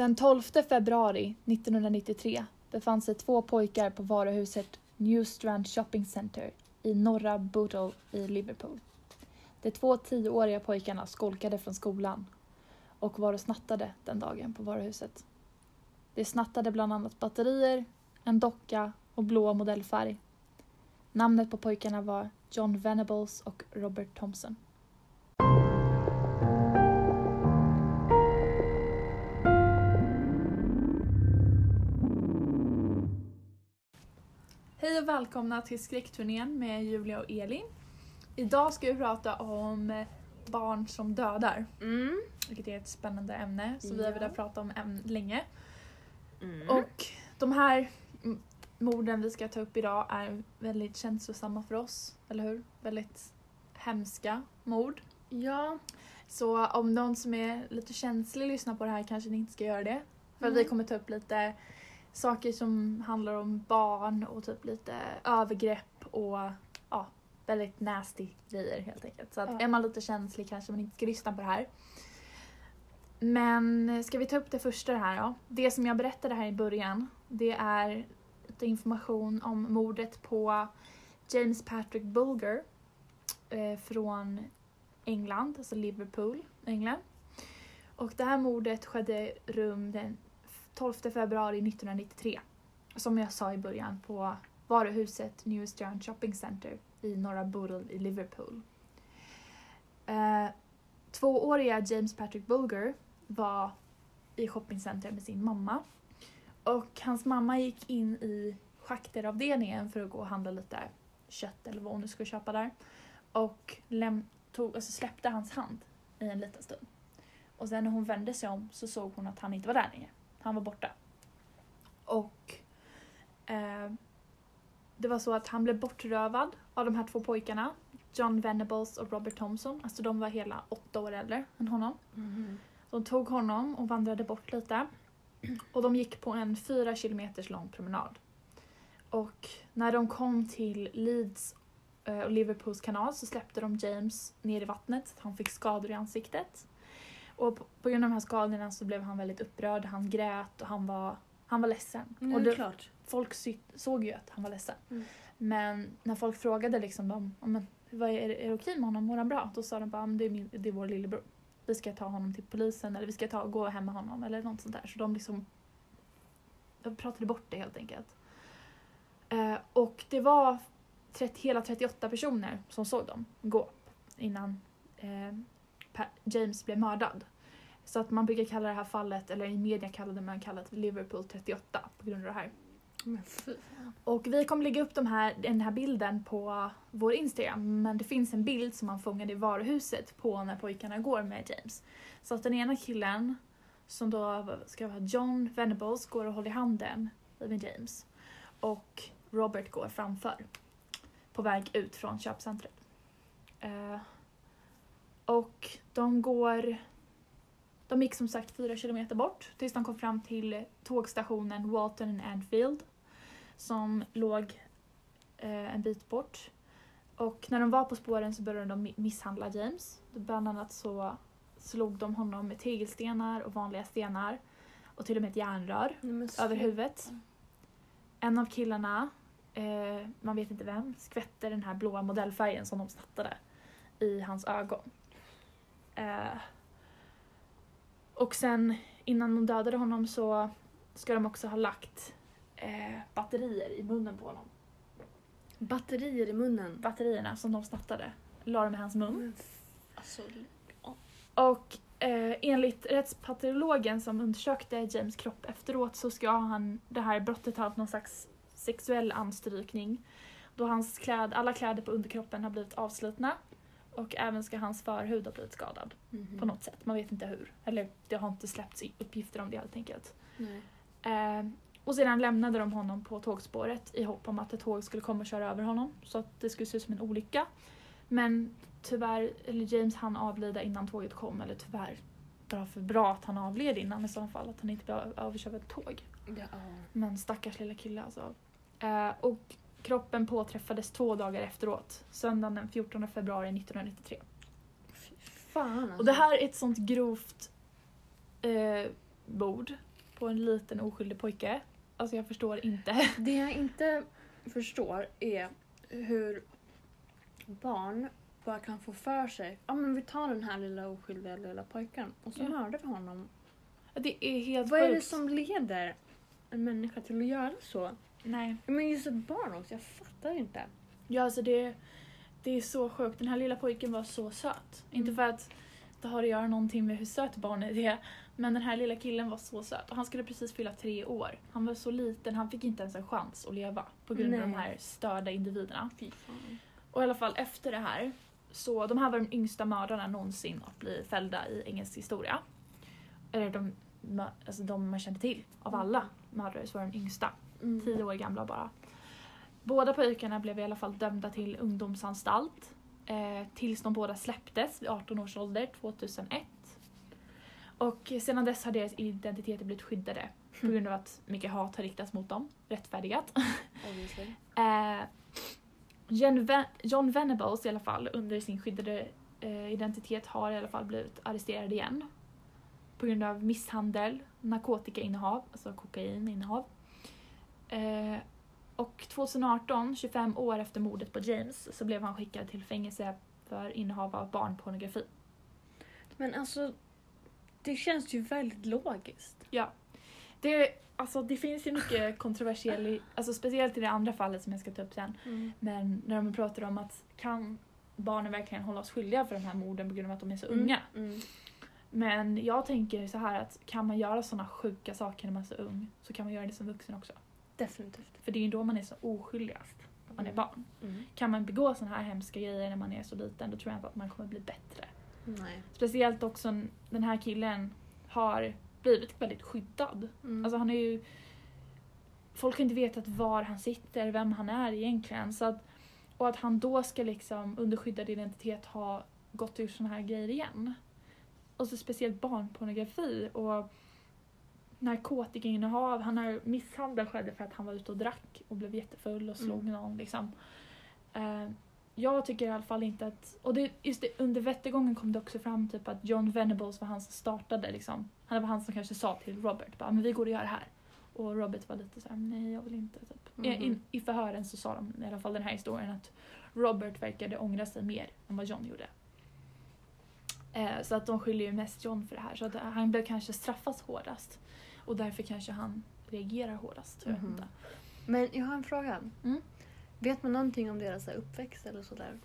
Den 12 februari 1993 befann sig två pojkar på varuhuset New Strand Shopping Center i norra Bootle i Liverpool. De två tioåriga pojkarna skolkade från skolan och var och snattade den dagen på varuhuset. De snattade bland annat batterier, en docka och blå modellfärg. Namnet på pojkarna var John Venables och Robert Thompson. Hej och välkomna till skräckturnén med Julia och Elin. Idag ska vi prata om barn som dödar, Mm. vilket är ett spännande ämne som vi har velat prata om äm- länge. Mm. Och de här m- morden vi ska ta upp idag är väldigt känslosamma för oss, eller hur? Väldigt hemska mord. ja. Så om någon som är lite känslig lyssnar på det här kanske ni inte ska göra det. För Mm. vi kommer ta upp lite saker som handlar om barn och typ lite övergrepp och ja, väldigt nasty grejer helt enkelt. Så att Ja. är man lite känslig kanske man inte ska lyssna på det här. Men ska vi ta upp det första här då? Det som jag berättade här i början, det är lite information om mordet på James Patrick Bulger eh, från England, alltså Liverpool, England. Och det här mordet skedde rum den 12 februari 1993. Som jag sa i början på varuhuset New Strand Shopping Center i norra Bootle i Liverpool. Eh, tvååriga James Patrick Bulger var i shoppingcentret med sin mamma. Och hans mamma gick in i schakteravdelningen för att gå och handla lite kött eller vad hon nu skulle köpa där. Och läm- tog, alltså släppte hans hand i en liten stund. Och sen när hon vände sig om så såg hon att han inte var där längre. Han var borta. Och eh, det var så att han blev bortrövad av de här två pojkarna. John Venables och Robert Thompson. Alltså de var hela åtta år äldre än honom. Mm. De tog honom och vandrade bort lite. Och de gick på en fyra kilometers lång promenad. Och när de kom till Leeds eh, och Liverpools kanal så släppte de James ner i vattnet. så att Han fick skador i ansiktet. Och på, på grund av de här skadorna så blev han väldigt upprörd. Han grät och han var, han var ledsen. Mm, och det, klart. folk såg ju att han var ledsen. Mm. Men när folk frågade liksom dem, "Ja, men, vad är, är det okej med honom, mår han bra? Då sa de bara, "Men det är, min, det är vår lillebror. Vi ska ta honom till polisen eller vi ska ta, gå hem med honom eller något sånt där. Så de liksom de pratade bort det helt enkelt. Eh, och det var 30, hela 38 personer som såg dem gå innan eh, James blev mördad. Så att man brukar kalla det här fallet, eller i media kallade man kallat Liverpool 38 på grund av det här. Och vi kommer lägga upp de här, den här bilden på vår Instagram men det finns en bild som man fångade i varuhuset på när pojkarna går med James. Så att den ena killen, som då ska vara John Venables, går och håller i handen med James. Och Robert går framför. På väg ut från köpcentret. Eh, och de går... De gick som sagt fyra kilometer bort tills de kom fram till tågstationen Walton and Anfield som låg eh, en bit bort. Och när de var på spåren så började de mi- misshandla James. Bland annat så slog de honom med tegelstenar och vanliga stenar och till och med ett järnrör över huvudet. En av killarna, eh, man vet inte vem, skvätte den här blåa modellfärgen som de snattade i hans ögon. Eh, och sen innan de dödade honom så ska de också ha lagt eh, batterier i munnen på honom. Batterier i munnen. Batterierna som de snattade la de i hans mun. F- alltså, Och eh, enligt rättspatologen som undersökte James kropp efteråt så ska han det här brottet ha haft någon slags sexuell anstrykning. Då hans kläd, alla kläder på underkroppen har blivit avslitna. Och även ska hans förhud ha blivit skadad Mhm. på något sätt. Man vet inte hur. Eller det har inte släppts uppgifter om det helt enkelt. Eh, och sedan lämnade de honom på tågspåret i hopp om att ett tåg skulle komma och köra över honom. Så att det skulle se ut som en olycka. Men tyvärr, eller James han avlida innan tåget kom. Eller tyvärr, bra för bra att han avled innan i så fall. Att han inte blev överkörd av ett tåg. Ja. Men stackars lilla kille alltså. Eh, och kroppen påträffades två dagar efteråt. Söndagen den 14 februari 1993. Fy fan alltså. Och det här är ett sånt grovt eh, mord. på en liten oskyldig pojke. Alltså jag förstår inte. Det jag inte förstår är hur barn bara kan få för sig ja men vi tar den här lilla oskyldiga lilla pojken och så Ja. mördar vi honom. Det är helt Vad är det sjukt. som leder en människa till att göra så? Nej. Men just ett barn också, jag fattar inte. Ja, alltså det, det är så sjukt. Den här lilla pojken var så söt. Inte Mm. för att det har att göra någonting med hur söt barnet är. Men den här lilla killen var så söt. Och han skulle precis fylla tre år. Han var så liten, han fick inte ens en chans att leva. På grund av de Nej. här störda individerna. Fy fan. Och i alla fall efter det här. Så de här var de yngsta mördarna någonsin att bli fällda i engelsk historia. Eller de, alltså de man kände till. Av alla mördare så var de yngsta. Mm. Tio år gamla bara. Båda pojkarna blev i alla fall dömda till ungdomsanstalt. Eh, tills de båda släpptes vid 18 års ålder 2001. Och sedan dess har deras identiteter blivit skyddade på grund av att mycket hat har riktats mot dem. Rättfärdigat. Eh, John, Ven- John Venables i alla fall under sin skyddade eh, identitet har i alla fall blivit arresterad igen. På grund av misshandel, narkotikainnehav, alltså kokaininnehav. Eh, och 2018, 25 år efter mordet på James, så blev han skickad till fängelse för innehav av barnpornografi. Men alltså, det känns ju väldigt logiskt. Ja. Det, alltså, det finns ju mycket kontroversiell, i- alltså speciellt i det andra fallet som jag ska ta upp sen. Men när de pratar om att kan barnen verkligen hållas skyldiga för de här morden på grund av att de är så unga? Mm. Men jag tänker så här att kan man göra såna sjuka saker när man är så ung så kan man göra det som vuxen också. Definitivt. För det är ju då man är så oskyldigast, när man är Mm. barn. Mm. Kan man begå såna här hemska grejer när man är så liten då tror jag inte att man kommer bli bättre. Nej. Speciellt också den här killen har blivit väldigt skyddad. Mm. Alltså han är ju... Folk har inte vetat var han sitter, vem han är egentligen. Så att, och att han då ska liksom under skyddad identitet ha gått ur såna här grejer igen. Och så speciellt barnpornografi och narkotikainnehav. Han har misshandel skedde för att han var ute och drack och blev jättefull och slog Mm. någon liksom. Eh, jag tycker i alla fall inte att... Och det, just det, under rättegången kom det också fram typ att John Venables var han som startade liksom. Han var han som kanske sa till Robert bara, men vi går och gör det här. Och Robert var lite såhär, nej jag vill inte. Typ. I, Mhm. i, I förhören så sa de i alla fall den här historien att Robert verkade ångra sig mer än vad John gjorde. Eh, så att de skyller ju mest John för det här. Så att han blev kanske straffas hårdast. Och därför kanske han reagerar hårdast. Jag inte. Men jag har en fråga. Mm. Vet man någonting om deras uppväxt eller sådär?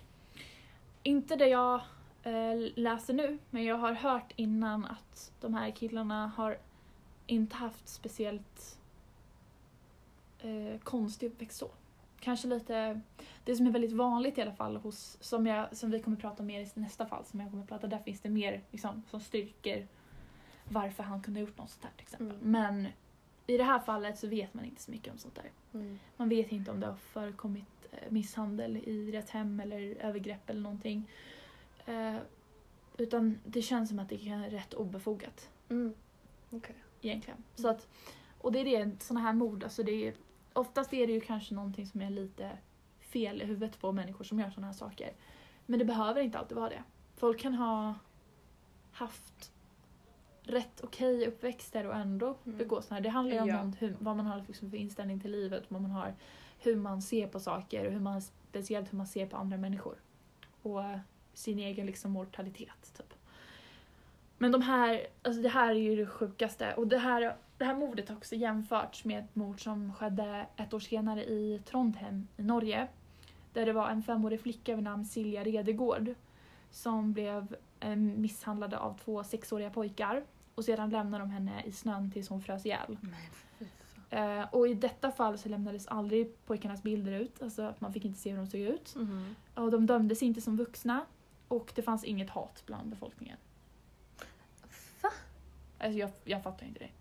Inte det jag eh, läser nu, men jag har hört innan att de här killarna har inte haft speciellt eh, konstig uppväxt så. Kanske lite, det som är väldigt vanligt i alla fall hos, som, jag, som vi kommer prata mer i nästa fall, som jag kommer prata, där finns det mer liksom, som styrker varför han kunde ha gjort något sånt här till exempel. Mm. Men i det här fallet så vet man inte så mycket om sånt där. Mm. Man vet inte om det har förekommit eh, misshandel i deras hem eller övergrepp eller någonting. Eh, utan det känns som att det är rätt obefogat Mm. Okej. egentligen. Så att, och det är det, såna här mord, alltså det är, oftast är det ju kanske någonting som är lite fel i huvudet på människor som gör såna här saker. Men det behöver inte alltid vara det. Folk kan ha haft rätt okej uppväxter och ändå Mm. begå såna här. Det handlar ju om Ja. någon, hur, vad man har liksom för inställning till livet, vad man har, hur man ser på saker och hur man, speciellt hur man ser på andra människor. Och eh, sin egen liksom mortalitet. Typ. Men de här, alltså det här är ju det sjukaste. Och det här, det här mordet har också jämförts med ett mord som skedde ett år senare i Trondheim i Norge. Där det var en femårig flicka vid namn Silja Redegård som blev eh, misshandlade av två sexåriga pojkar. Och sedan lämnade de henne i snön tills hon frös ihjäl. Men. Eh, och i detta fall så lämnades aldrig pojkarnas bilder ut, alltså att man fick inte se hur de såg ut. Mhm. Och de dömdes inte som vuxna och det fanns inget hat bland befolkningen. Va? Alltså jag, jag fattar inte det. En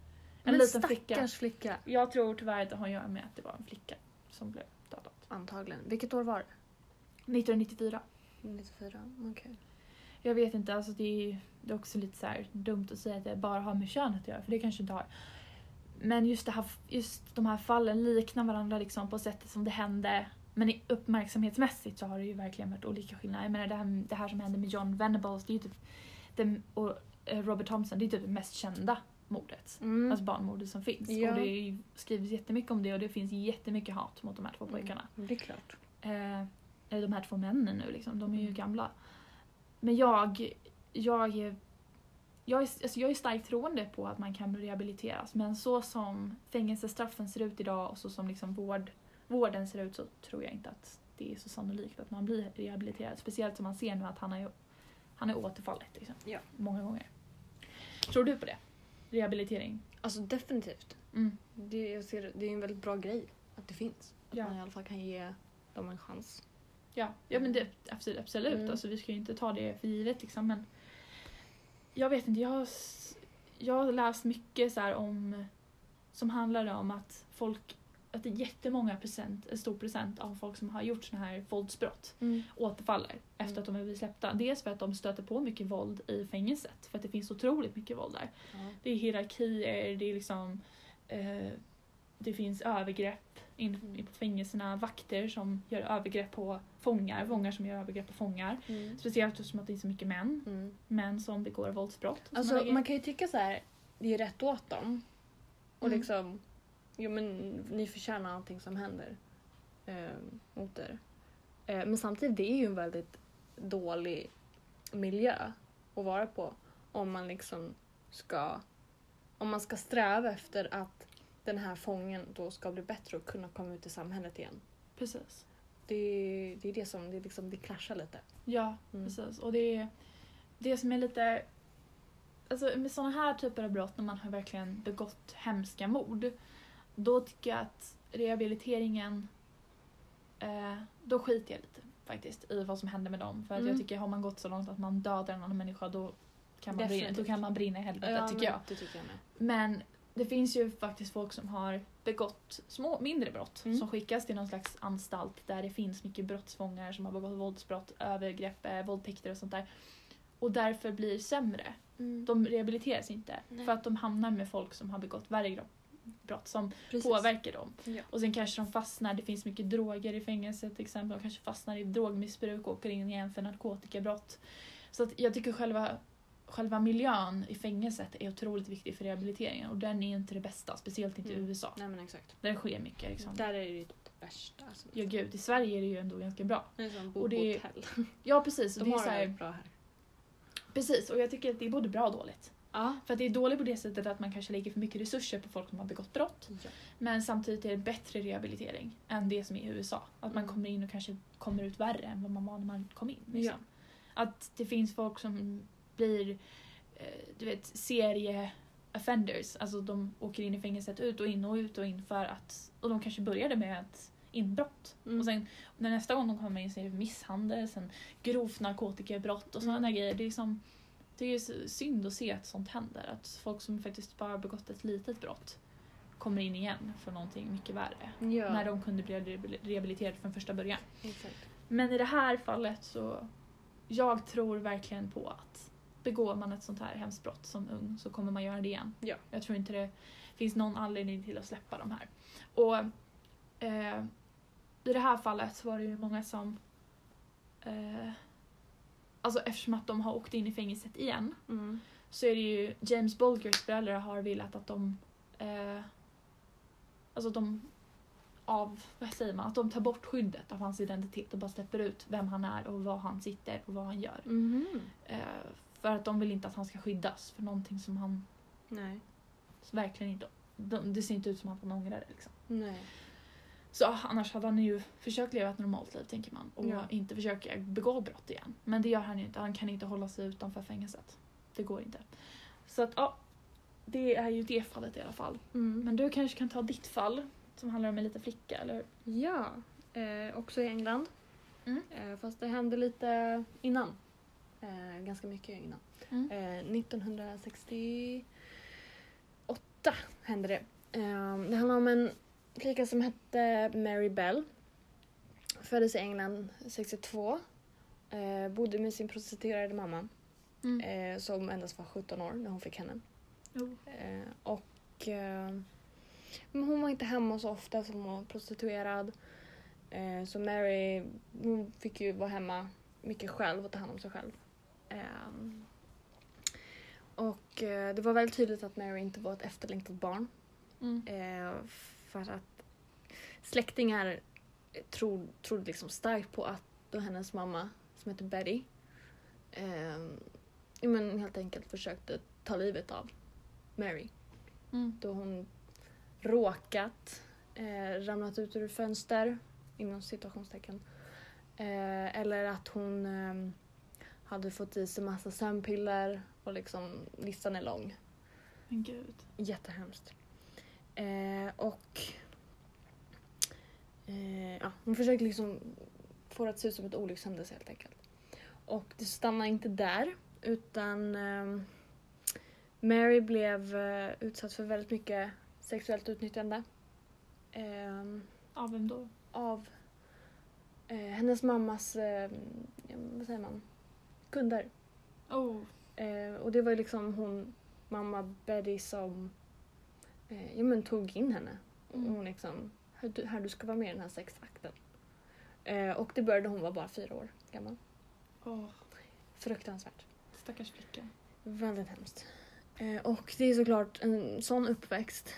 Men liten flicka. flicka. Jag tror tyvärr att det har att göra med att det var en flicka som blev dödad. Antagligen. Vilket år var det? 1994. 94. Okej. Jag vet inte, alltså det är, det är också lite så dumt att säga att det bara har med könet att göra, för det kanske inte har. Men just, det här, just de här fallen liknar varandra liksom på sättet som det hände. Men uppmärksamhetsmässigt så har det ju verkligen varit olika skillnader. Jag menar det här, det här som hände med John Venables, det är ju typ, den, och eh, Robert Thompson, det är typ det mest kända mordet. Mm. Alltså barnmordet som finns. Ja. Och det skrivs jättemycket om det och det finns jättemycket hat mot de här två pojkarna. Mm, det är klart. Eh, de här två männen nu liksom, de är ju Mm. gamla. Men jag, jag, är- jag, är, alltså jag är starkt troende på att man kan rehabiliteras men så som fängelsestraffen ser ut idag och så som liksom vård, vården ser ut så tror jag inte att det är så sannolikt att man blir rehabiliterad. Speciellt som man ser nu att han är, han är återfallet liksom, Ja. många gånger. Tror du på det? Rehabilitering? Alltså definitivt. Mm. Det, jag ser, det är en väldigt bra grej att det finns. Att Ja. man i alla fall kan ge dem en chans. Ja, ja men det, absolut. absolut. Mm. Alltså, vi ska ju inte ta det för givet liksom, men jag vet inte, jag har, jag har läst mycket så om som handlar om att folk att det är jättemånga procent, en stor procent av folk som har gjort såna här våldsbrott återfaller efter Mm. att de har blivit släppta. Dels för att de stöter på mycket våld i fängelset, för att det finns otroligt mycket våld där. Ja. Det är hierarkier, det är liksom eh, det finns övergrepp in, på fängelserna, vakter som gör övergrepp på fångar, fångar som gör övergrepp på fångar. Mm. Speciellt eftersom att det är så mycket män, Mm. män som begår våldsbrott. Alltså grejer. man kan ju tycka så här, det är rätt åt dem. Och Mm. liksom, jo men ni förtjänar allting som händer eh, mot er. Eh, men samtidigt, det är ju en väldigt dålig miljö att vara på om man liksom ska, om man ska sträva efter att den här fången då ska bli bättre och kunna komma ut i samhället igen. Precis. Det, det är det som, det, liksom, det klaschar lite. Ja, Mm. precis. Och det är det som är lite... Alltså med såna här typer av brott, när man har verkligen begått hemska mord, då tycker jag att rehabiliteringen... Eh, då skiter jag lite faktiskt i vad som händer med dem. För att Mm. jag tycker har man gått så långt att man dödar en annan människa då kan man, brinna, då kan man brinna i helvetet tycker men jag. Det tycker jag med. Men det finns ju faktiskt folk som har begått små, mindre brott Mm. som skickas till någon slags anstalt där det finns mycket brottsfångar som har begått våldsbrott, övergrepp, eh, våldtäkter och sånt där. Och därför blir sämre. De rehabiliteras inte Nej. för att de hamnar med folk som har begått värre brott som Precis. påverkar dem. Ja. Och sen kanske de fastnar, det finns mycket droger i fängelset till exempel, de kanske fastnar i drogmissbruk och åker in igen för narkotikabrott. Så att jag tycker själva, själva miljön i fängelset är otroligt viktig för rehabiliteringen och den är inte det bästa, speciellt inte i Mm. USA. Nej men exakt. Där det sker mycket liksom. Där är det ju det värsta. Alltså. Ja gud, i Sverige är det ju ändå ganska bra. Det är som Och det- hotell. Ja precis, De det är har så det här, väldigt bra här. precis och jag tycker att det är både bra och dåligt. Ja. För att det är dåligt på det sättet att man kanske lägger för mycket resurser på folk som har begått brott. Men samtidigt är det bättre rehabilitering än det som är i USA. Att man Mm. kommer in och kanske kommer ut värre än vad man var när man kom in. Liksom. Att det finns folk som blir eh, du vet, serie offenders. Alltså de åker in i fängelset ut och in och ut och in för att... Och de kanske började med ett inbrott. Mm. Och sen när nästa gång de kommer in så är det misshandel, sen grovt narkotikabrott och sådana Mm. grejer. Det är, som, det är synd att se att sånt händer. Att folk som faktiskt bara begått ett litet brott kommer in igen för någonting mycket värre. Ja. När de kunde bli rehabil- rehabiliterade från första början. Exakt. Men i det här fallet så... Jag tror verkligen på att begår man ett sånt här hemskt brott som ung så kommer man göra det igen. Ja. Jag tror inte det finns någon anledning till att släppa de här. Och eh, i det här fallet så var det ju många som... Eh, alltså eftersom att de har åkt in i fängelset igen Mm. så är det ju James Bulgers föräldrar har velat att de... Eh, alltså att de av, vad säger man, att de tar bort skyddet av hans identitet och bara släpper ut vem han är och var han sitter och vad han gör. Mhm. Eh, för att de vill inte att han ska skyddas för någonting som han Nej. verkligen inte... De, det ser inte ut som att han ångrar det liksom. Nej. Så annars hade han ju försökt leva ett normalt liv tänker man och Ja. inte försöka begå brott igen. Men det gör han ju inte, han kan inte hålla sig utanför fängelset. Det går inte. Så att ja, det är ju det fallet i alla fall. Mm. Men du kanske kan ta ditt fall som handlar om en liten flicka eller? Ja, eh, också i England. Mm. Eh, fast det hände lite innan. Eh, ganska mycket innan. Mm. Eh, 1968 hände det. Eh, det handlar om en flicka som hette Mary Bell. Föddes i England 62. Eh, bodde med sin prostituerade mamma Mm. eh, som endast var 17 år när hon fick henne. Eh, och hon var inte hemma så ofta som hon var prostituerad. Så Mary hon fick ju vara hemma mycket själv och ta hand om sig själv. Eh, Och eh, det var väldigt tydligt att Mary inte var ett efterlängtat barn. Mm. Eh, för att släktingar tro, trodde liksom starkt på att då hennes mamma, som heter Betty, eh, ja, men helt enkelt försökte ta livet av Mary. Mm. Då hon råkat eh, ramlat ut ur fönster, inom situationstecken. Eh, eller att hon eh, hade fått i sig massa sömnpiller och liksom listan är lång. Men gud. Jättehemskt. Eh, och eh, ja, hon försökte liksom få det att se ut som ett olyckshändelse helt enkelt. Och det stannade inte där utan eh, Mary blev eh, utsatt för väldigt mycket sexuellt utnyttjande. Eh, Av vem då? av eh, hennes mammas, eh, ja, vad säger man, kunder. Oh. Eh, och det var ju liksom hon, mamma Betty som eh, ja, men tog in henne. Mm. Hon liksom, här du, här du ska vara med i den här sexakten. Eh, och det började hon var bara fyra år gammal. Åh, Fruktansvärt. stackars flicka. Väldigt hemskt. Eh, och det är såklart, en sån uppväxt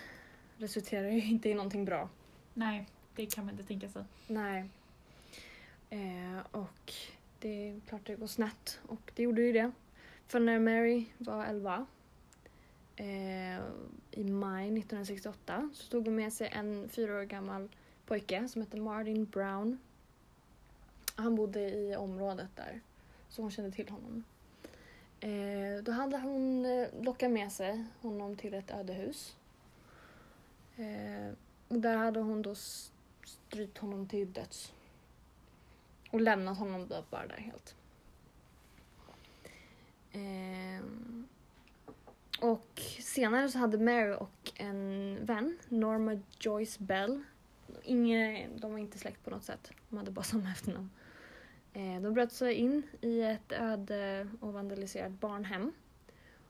resulterar ju inte i någonting bra. Nej, det kan man inte tänka sig. Nej. Eh, och det är klart det går snett. Och det gjorde ju det. För när Mary var 11 eh, i maj 1968 så tog hon med sig en fyra år gammal pojke som hette Martin Brown. Han bodde i området där, så hon kände till honom. Eh, då hade hon eh, lockat med sig honom till ett ödehus. Eh, där hade hon då strypt honom till döds. Och lämnat honom då bara där helt. Ehm, och senare så hade Mary och en vän, Norma Joyce Bell, Inge, de var inte släkt på något sätt, de hade bara samma efternamn. Eh, de bröt sig in i ett öde och vandaliserat barnhem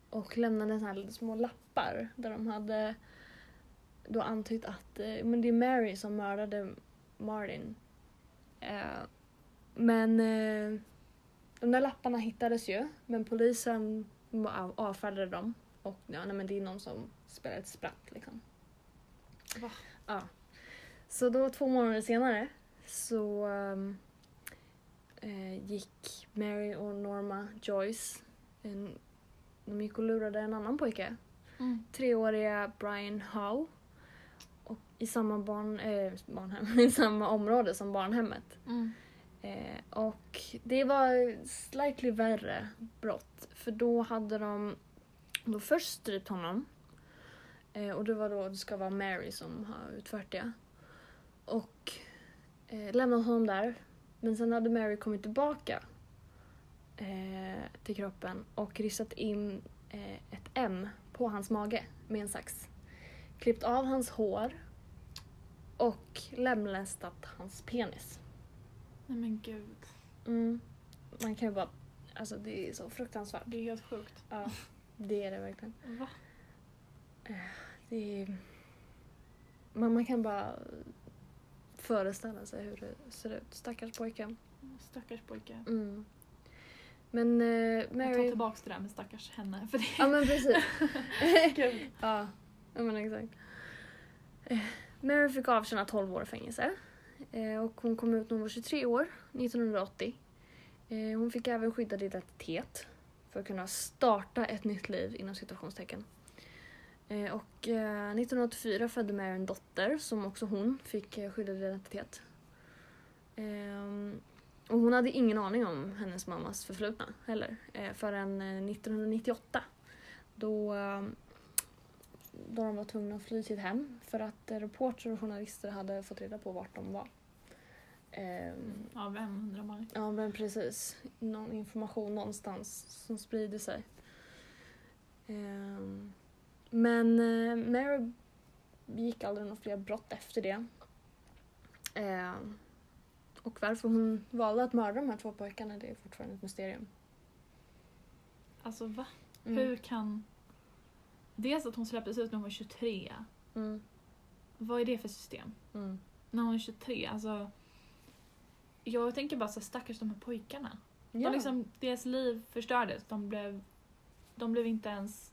och lämnade såna här små lappar där de hade då antytt att eh, men det är Mary som mördade Martin. Eh, men eh, de där lapparna hittades ju, men polisen av- avfärdade dem. Och ja, nej, men det är någon som spelar ett spratt liksom. Va? Ja. Så då två månader senare så ehm, eh, gick Mary och Norma Joyce, en, de gick och lurade en annan pojke Mm. treåriga Brian Howe och i samma barn, eh, barnhem, i samma område som barnhemmet. Mm. Eh, och det var slightly värre brott för då hade de då först strypt honom eh, och det var då det ska vara Mary som har utfört det. Och eh, lämnat honom där. Men sen hade Mary kommit tillbaka eh, till kroppen och ristat in eh, ett M på hans mage med en sax. Klippt av hans hår och lemlästat hans penis. Nej men gud. Mm. Man kan ju bara... Alltså det är så fruktansvärt. Det är helt sjukt. Ja, det är det verkligen. Va? Det är... Man, man kan bara föreställa sig hur det ser ut. Stackars pojken. Stackars pojke. Mm. Men eh, Jag tar Mary... tillbaks det där med stackars henne. För det Ja men precis. Ja, ja men exakt. Eh, Mary fick avtjäna 12 år i fängelse. Eh, och hon kom ut när hon var 23 år, 1980. Eh, hon fick även skyddad identitet för att kunna starta ett nytt liv inom situationstecken. Eh, och eh, 1984 födde Mary en dotter som också hon fick eh, skyddad identitet. Eh, och hon hade ingen aning om hennes mammas förflutna heller eh, förrän eh, 1998 då, eh, då de var tvungna att fly ett hem för att reportrar och journalister hade fått reda på vart de var. Ehm, Ja, vem undrar man? Ja men precis. Någon information någonstans som sprider sig. Ehm, men eh, Mary begick aldrig några fler brott efter det. Ehm, och varför hon valde att mörda de här två pojkarna det är fortfarande ett mysterium. Alltså va? Mm. Hur kan... Dels att hon släpptes ut när hon var 23. Mm. Vad är det för system? Mm. När hon är 23, alltså... Jag tänker bara så stackars de här pojkarna. Ja. De liksom, deras liv förstördes. De blev de blev inte ens,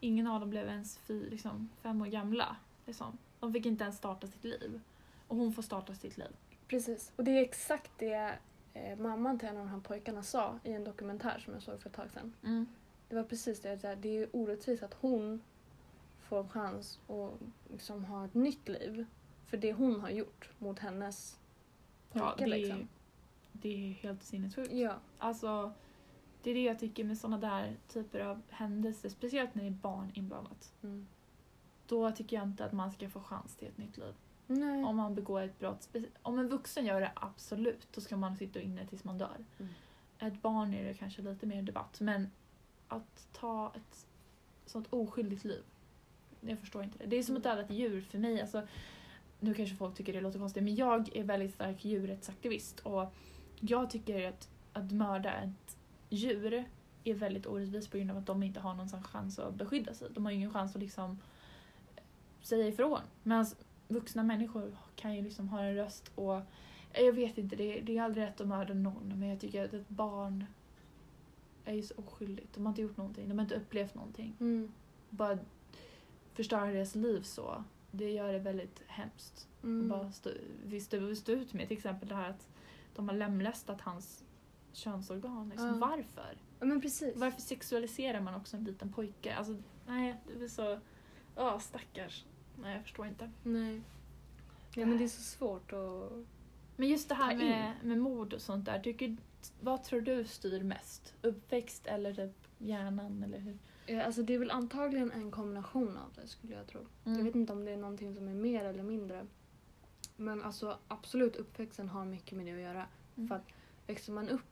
ingen av dem blev ens fy, liksom, fem år gamla. Liksom. De fick inte ens starta sitt liv. Och hon får starta sitt liv. Precis. Och det är exakt det eh, mamman till en av de här pojkarna sa i en dokumentär som jag såg för ett tag sedan. Det var precis det, att det är orättvist att hon får en chans att liksom ha ett nytt liv. För det hon har gjort mot hennes pojke Ja, det, är, liksom. det är helt sinnessjukt. Ja. Alltså, det är det jag tycker med såna där typer av händelser, speciellt när det är barn inblandat. Mm. Då tycker jag inte att man ska få chans till ett nytt liv. Nej. Om man begår ett brott. Om en vuxen gör det, absolut. Då ska man sitta inne tills man dör. Mm. Ett barn är det kanske lite mer debatt. Men att ta ett sånt oskyldigt liv. Jag förstår inte det. Det är som att Mm. döda ett djur för mig. Alltså, nu kanske folk tycker det låter konstigt men jag är väldigt stark djurrättsaktivist. Och jag tycker att, att mörda ett djur är väldigt orättvist på grund av att de inte har någon chans att beskydda sig. De har ju ingen chans att liksom säga ifrån. Medan vuxna människor kan ju liksom ha en röst och jag vet inte, det, det är aldrig rätt att mörda någon men jag tycker att ett barn är ju så oskyldigt. De har inte gjort någonting, de har inte upplevt någonting. Mm. Bara förstöra deras liv så, det gör det väldigt hemskt. Mm. Bara stå, vi stå, stå ut med till exempel det här att de har lemlästat hans könsorgan. Liksom. Ja. Varför? Ja men precis. Varför sexualiserar man också en liten pojke? Alltså, nej, det är så... Åh, stackars. Nej, jag förstår inte. Nej. Ja men det är så svårt att... Men just det här med, med mord och sånt där, tycker, vad tror du styr mest? Uppväxt eller typ hjärnan eller hur? Alltså det är väl antagligen en kombination av det skulle jag tro. Mm. Jag vet inte om det är någonting som är mer eller mindre. Men alltså absolut uppväxten har mycket med det att göra. Mm. För att växer man upp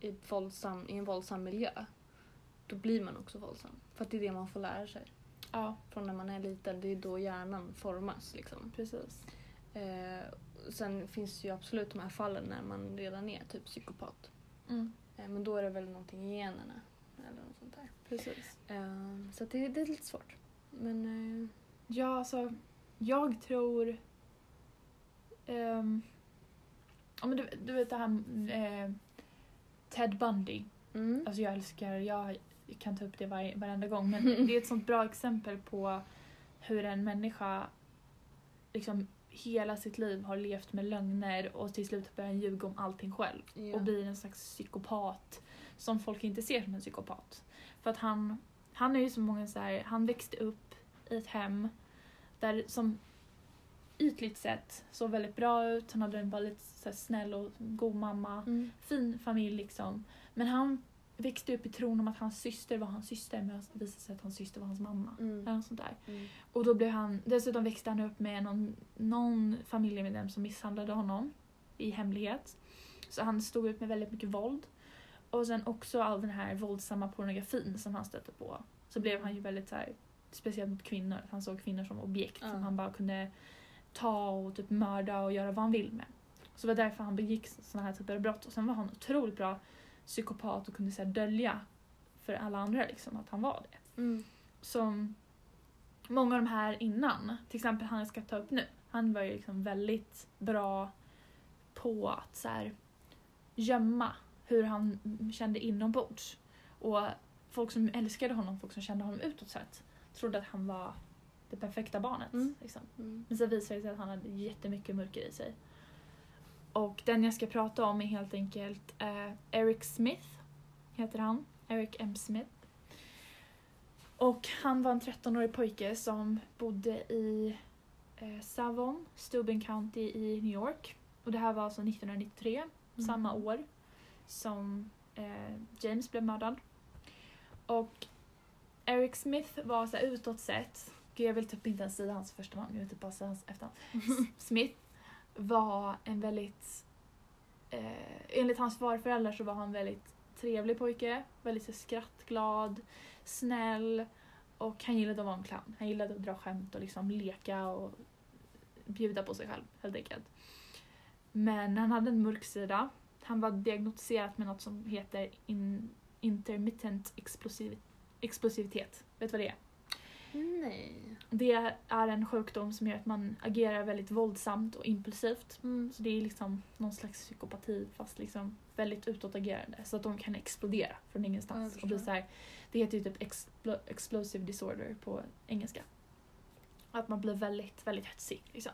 i, våldsam, i en våldsam miljö då blir man också våldsam. För att det är det man får lära sig. Ja, Från när man är liten, det är då hjärnan formas. Liksom. precis. Eh, sen finns det ju absolut de här fallen när man redan är typ psykopat. Mm. Eh, men då är det väl någonting i generna. Eller något sånt där. Precis. Eh, så det, det är lite svårt. Men eh, Ja, alltså, jag tror... ehm, ja, men du, du vet det här eh, Ted Bundy. mm. Alltså jag älskar, jag kan ta upp det var, varenda gång men det är ett sånt bra exempel på hur en människa liksom hela sitt liv har levt med lögner och till slut börjar han ljuga om allting själv ja. och blir en slags psykopat som folk inte ser som en psykopat. För att han, han är ju så många så här, han växte upp i ett hem där som ytligt sett såg väldigt bra ut, han hade en väldigt så här, snäll och god mamma Mm. fin familj liksom. Men han växte upp i tron om att hans syster var hans syster men det visade sig att hans syster var hans mamma. Mm. Eller något sånt där. Mm. Och då blev han, dessutom växte han upp med någon, någon familjemedlem som misshandlade honom i hemlighet. Så han stod ut med väldigt mycket våld. Och sen också all den här våldsamma pornografin som han stötte på. Så blev han ju väldigt så här, speciellt mot kvinnor. Han såg kvinnor som objekt Ja. som han bara kunde ta och typ mörda och göra vad han vill med. Så det var därför han begick såna här typer av brott. Och sen var han otroligt bra psykopat och kunde så dölja för alla andra liksom, att han var det Mm. som många av de här innan, till exempel han jag ska ta upp nu, han var ju liksom väldigt bra på att så här, gömma hur han kände inombords. Och folk som älskade honom, folk som kände honom utåt sett, trodde att han var det perfekta barnet. Mm. Liksom. Mm. Men sen visade det sig att han hade jättemycket mörker i sig. Och den jag ska prata om är helt enkelt eh, Eric Smith, heter han. Eric M. Smith. Och han var en 13-årig pojke som bodde i eh, Savon, Steuben County i New York. Och det här var alltså 1993, samma år som eh, James blev mördad. Och Eric Smith var så här utåt sett, gud jag vill typ inte ens säga hans första namn, jag vill typ bara säga hans efternamn. Smith var en väldigt, eh, enligt hans farföräldrar så var han väldigt trevlig pojke, väldigt så skrattglad, snäll och han gillade att vara en clown. Han gillade att dra skämt och liksom leka och bjuda på sig själv helt enkelt. Men han hade en mörk sida. Han var diagnostiserad med något som heter in, intermittent explosiv, explosivitet. Vet du vad det är? Nej. Det är en sjukdom som gör att man agerar väldigt våldsamt och impulsivt. Mm. Så det är liksom någon slags psykopati fast liksom väldigt utåtagerande. Så att de kan explodera från Ja, ingenstans. jag och bli så här, det heter ju typ explo- explosive disorder på engelska. Att man blir väldigt, väldigt hetsig. Liksom.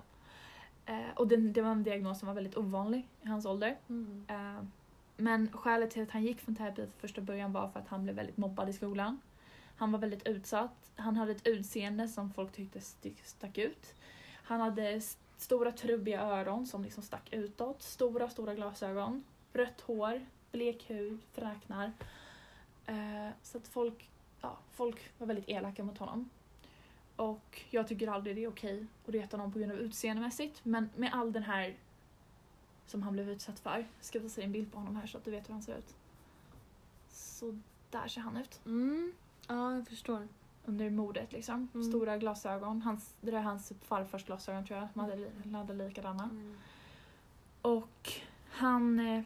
Eh, och den, det var en diagnos som var väldigt ovanlig i hans ålder. Mm. Eh, men skälet till att han gick från terapi till första början var för att han blev väldigt mobbad i skolan. Han var väldigt utsatt. Han hade ett utseende som folk tyckte stack ut. Han hade stora trubbiga öron som liksom stack utåt. Stora, stora glasögon. Rött hår, blek hud, fräknar. Eh, så att folk, ja, folk var väldigt elaka mot honom. Och jag tycker aldrig det är okej att reta någon på grund av utseendemässigt. Men med all den här som han blev utsatt för. Jag ska visa dig en bild på honom här så att du vet hur han ser ut. Så där ser han ut. Mm. Ja, jag förstår. Under mordet liksom. Mm. Stora glasögon. Hans, det där är hans farfars glasögon tror jag. De hade, li- hade likadana. Mm. Och han, eh,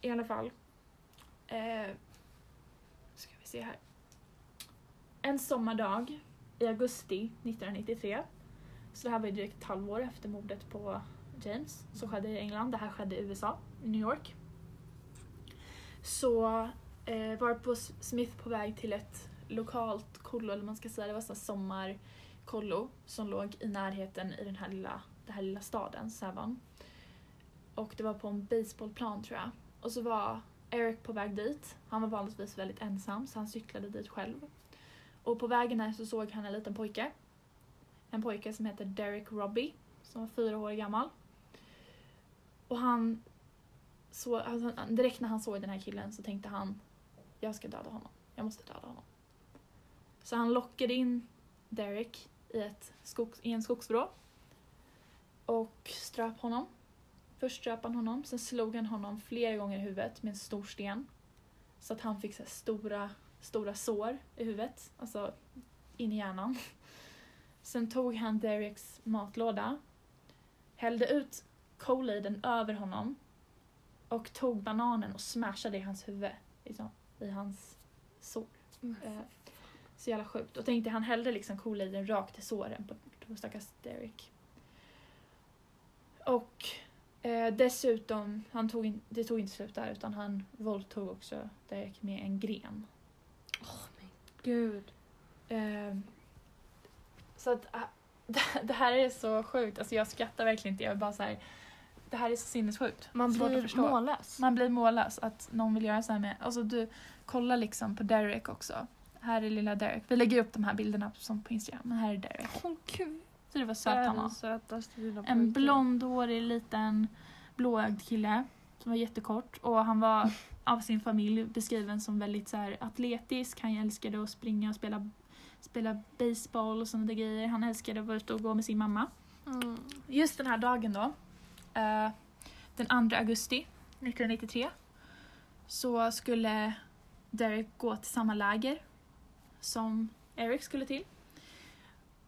i alla fall. Eh, ska vi se här. En sommardag i augusti 1993. Så det här var ju drygt ett halvår efter mordet på James. Som skedde i England. Det här skedde i USA, i New York. Så eh, var på Smith på väg till ett lokalt kollo, eller vad man ska säga. Det var så sommarkollo som låg i närheten i den här lilla, den här lilla staden, Savon. Och det var på en baseballplan tror jag. Och så var Eric på väg dit. Han var vanligtvis väldigt ensam så han cyklade dit själv. Och på vägen här så såg han en liten pojke. En pojke som heter Derek Robbie som var fyra år gammal. Och han så, alltså, direkt när han såg den här killen så tänkte han jag ska döda honom. Jag måste döda honom. Så han lockade in Derek i, ett skogs, i en skogsvrå och ströp honom. Först ströp han honom, sen slog han honom flera gånger i huvudet med en stor sten. Så att han fick så stora, stora sår i huvudet, alltså in i hjärnan. Sen tog han Dereks matlåda, hällde ut Coliden över honom och tog bananen och smashade i hans huvud, liksom, i hans sår. Eh, så jävla sjukt. Och tänkte han hällde liksom Coliden rakt i såren på, på stackars Derek. Och eh, dessutom, han tog in, det tog inte slut där utan han våldtog också Derek med en gren. Gud. Eh, så att ah, det, här är så sjukt. Alltså jag skrattar verkligen inte. Jag är bara så här, det här är så sinnessjukt. Man Svårt blir mållös. Man blir mållös att någon vill göra så här med. Alltså du, kolla liksom på Derek också. Här är lilla Derek. Vi lägger upp de här bilderna som på Instagram. Men här är Derek. Åh gud. Så det var söt han var. En blondhårig liten blåögd kille som var jättekort och han var av sin familj beskriven som väldigt så här atletisk. Han älskade att springa och spela, spela baseball och sådana där grejer. Han älskade att vara ute och gå med sin mamma. Mm. Just den här dagen då, eh, den 2 augusti 1993, så skulle Derek gå till samma läger som Eric skulle till.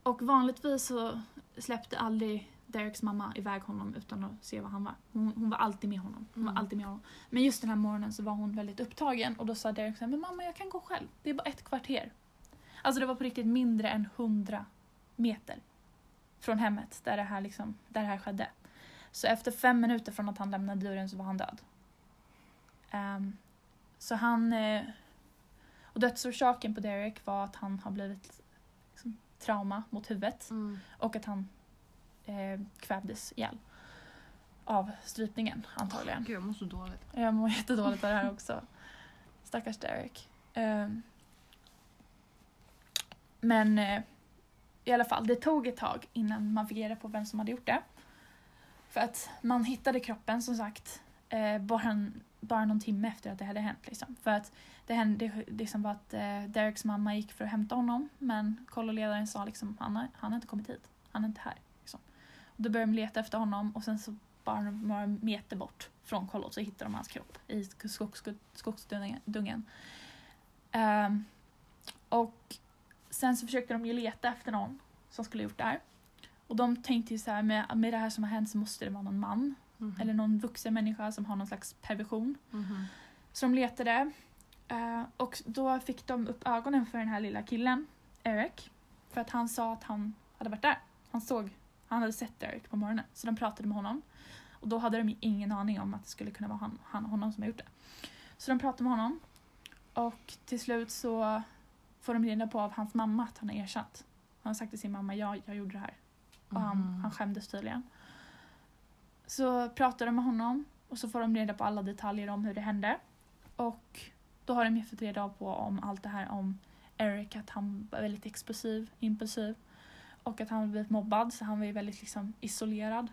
Och vanligtvis så släppte aldrig Dereks mamma iväg honom utan att se vad han var. Hon, hon var alltid med honom. Hon Mm. var alltid med honom. Men just den här morgonen så var hon väldigt upptagen och då sa Derek så här, men mamma jag kan gå själv. Det är bara ett kvarter. Alltså det var på riktigt mindre än 100 meter från hemmet där det här, liksom, där det här skedde. Så efter fem minuter från att han lämnade dörren så var han död. Ehm, så han... eh, och dödsorsaken på Derek var att han har blivit liksom, trauma mot huvudet Mm. och att han eh, kvävdes ihjäl. Av strypningen antagligen. Gud, jag mår så dåligt. Jag mår jättedåligt av det här också. Stackars Derek. Ehm, men eh, i alla fall, det tog ett tag innan man fick reda på vem som hade gjort det. För att man hittade kroppen som sagt eh, bara, en, bara någon timme efter att det hade hänt. Liksom. För att det hände det liksom var att eh, Dereks mamma gick för att hämta honom men kolloledaren sa liksom han har, han har inte kommit hit. Han är inte här. Liksom. Och då började de leta efter honom och sen så bara några meter bort från kollot så hittade de hans kropp i skogs, skogsdungen. Um, och sen så försökte de ju leta efter någon som skulle ha gjort det här. Och de tänkte ju så här, med, med det här som har hänt så måste det vara någon man. Mhm. Eller någon vuxen människa som har någon slags perversion. Mhm. Så de letade. eh, och då fick de upp ögonen för den här lilla killen, Eric. för att han sa att han hade varit där. Han såg, han hade sett Derek på morgonen. Så de pratade med honom. Och då hade de ingen aning om att det skulle kunna vara han, han honom som har gjort det. Så de pratade med honom. Och till slut så får de reda på av hans mamma att han har erkänt. Han har sagt till sin mamma, ja, jag gjorde det här. Och han, Mhm. han skämdes tydligen. Så pratar de med honom och så får de reda på alla detaljer om hur det hände. Och då har de ju fått reda på om allt det här om Eric, att han var väldigt explosiv, impulsiv. Och att han hade blivit mobbad så han var ju väldigt liksom isolerad.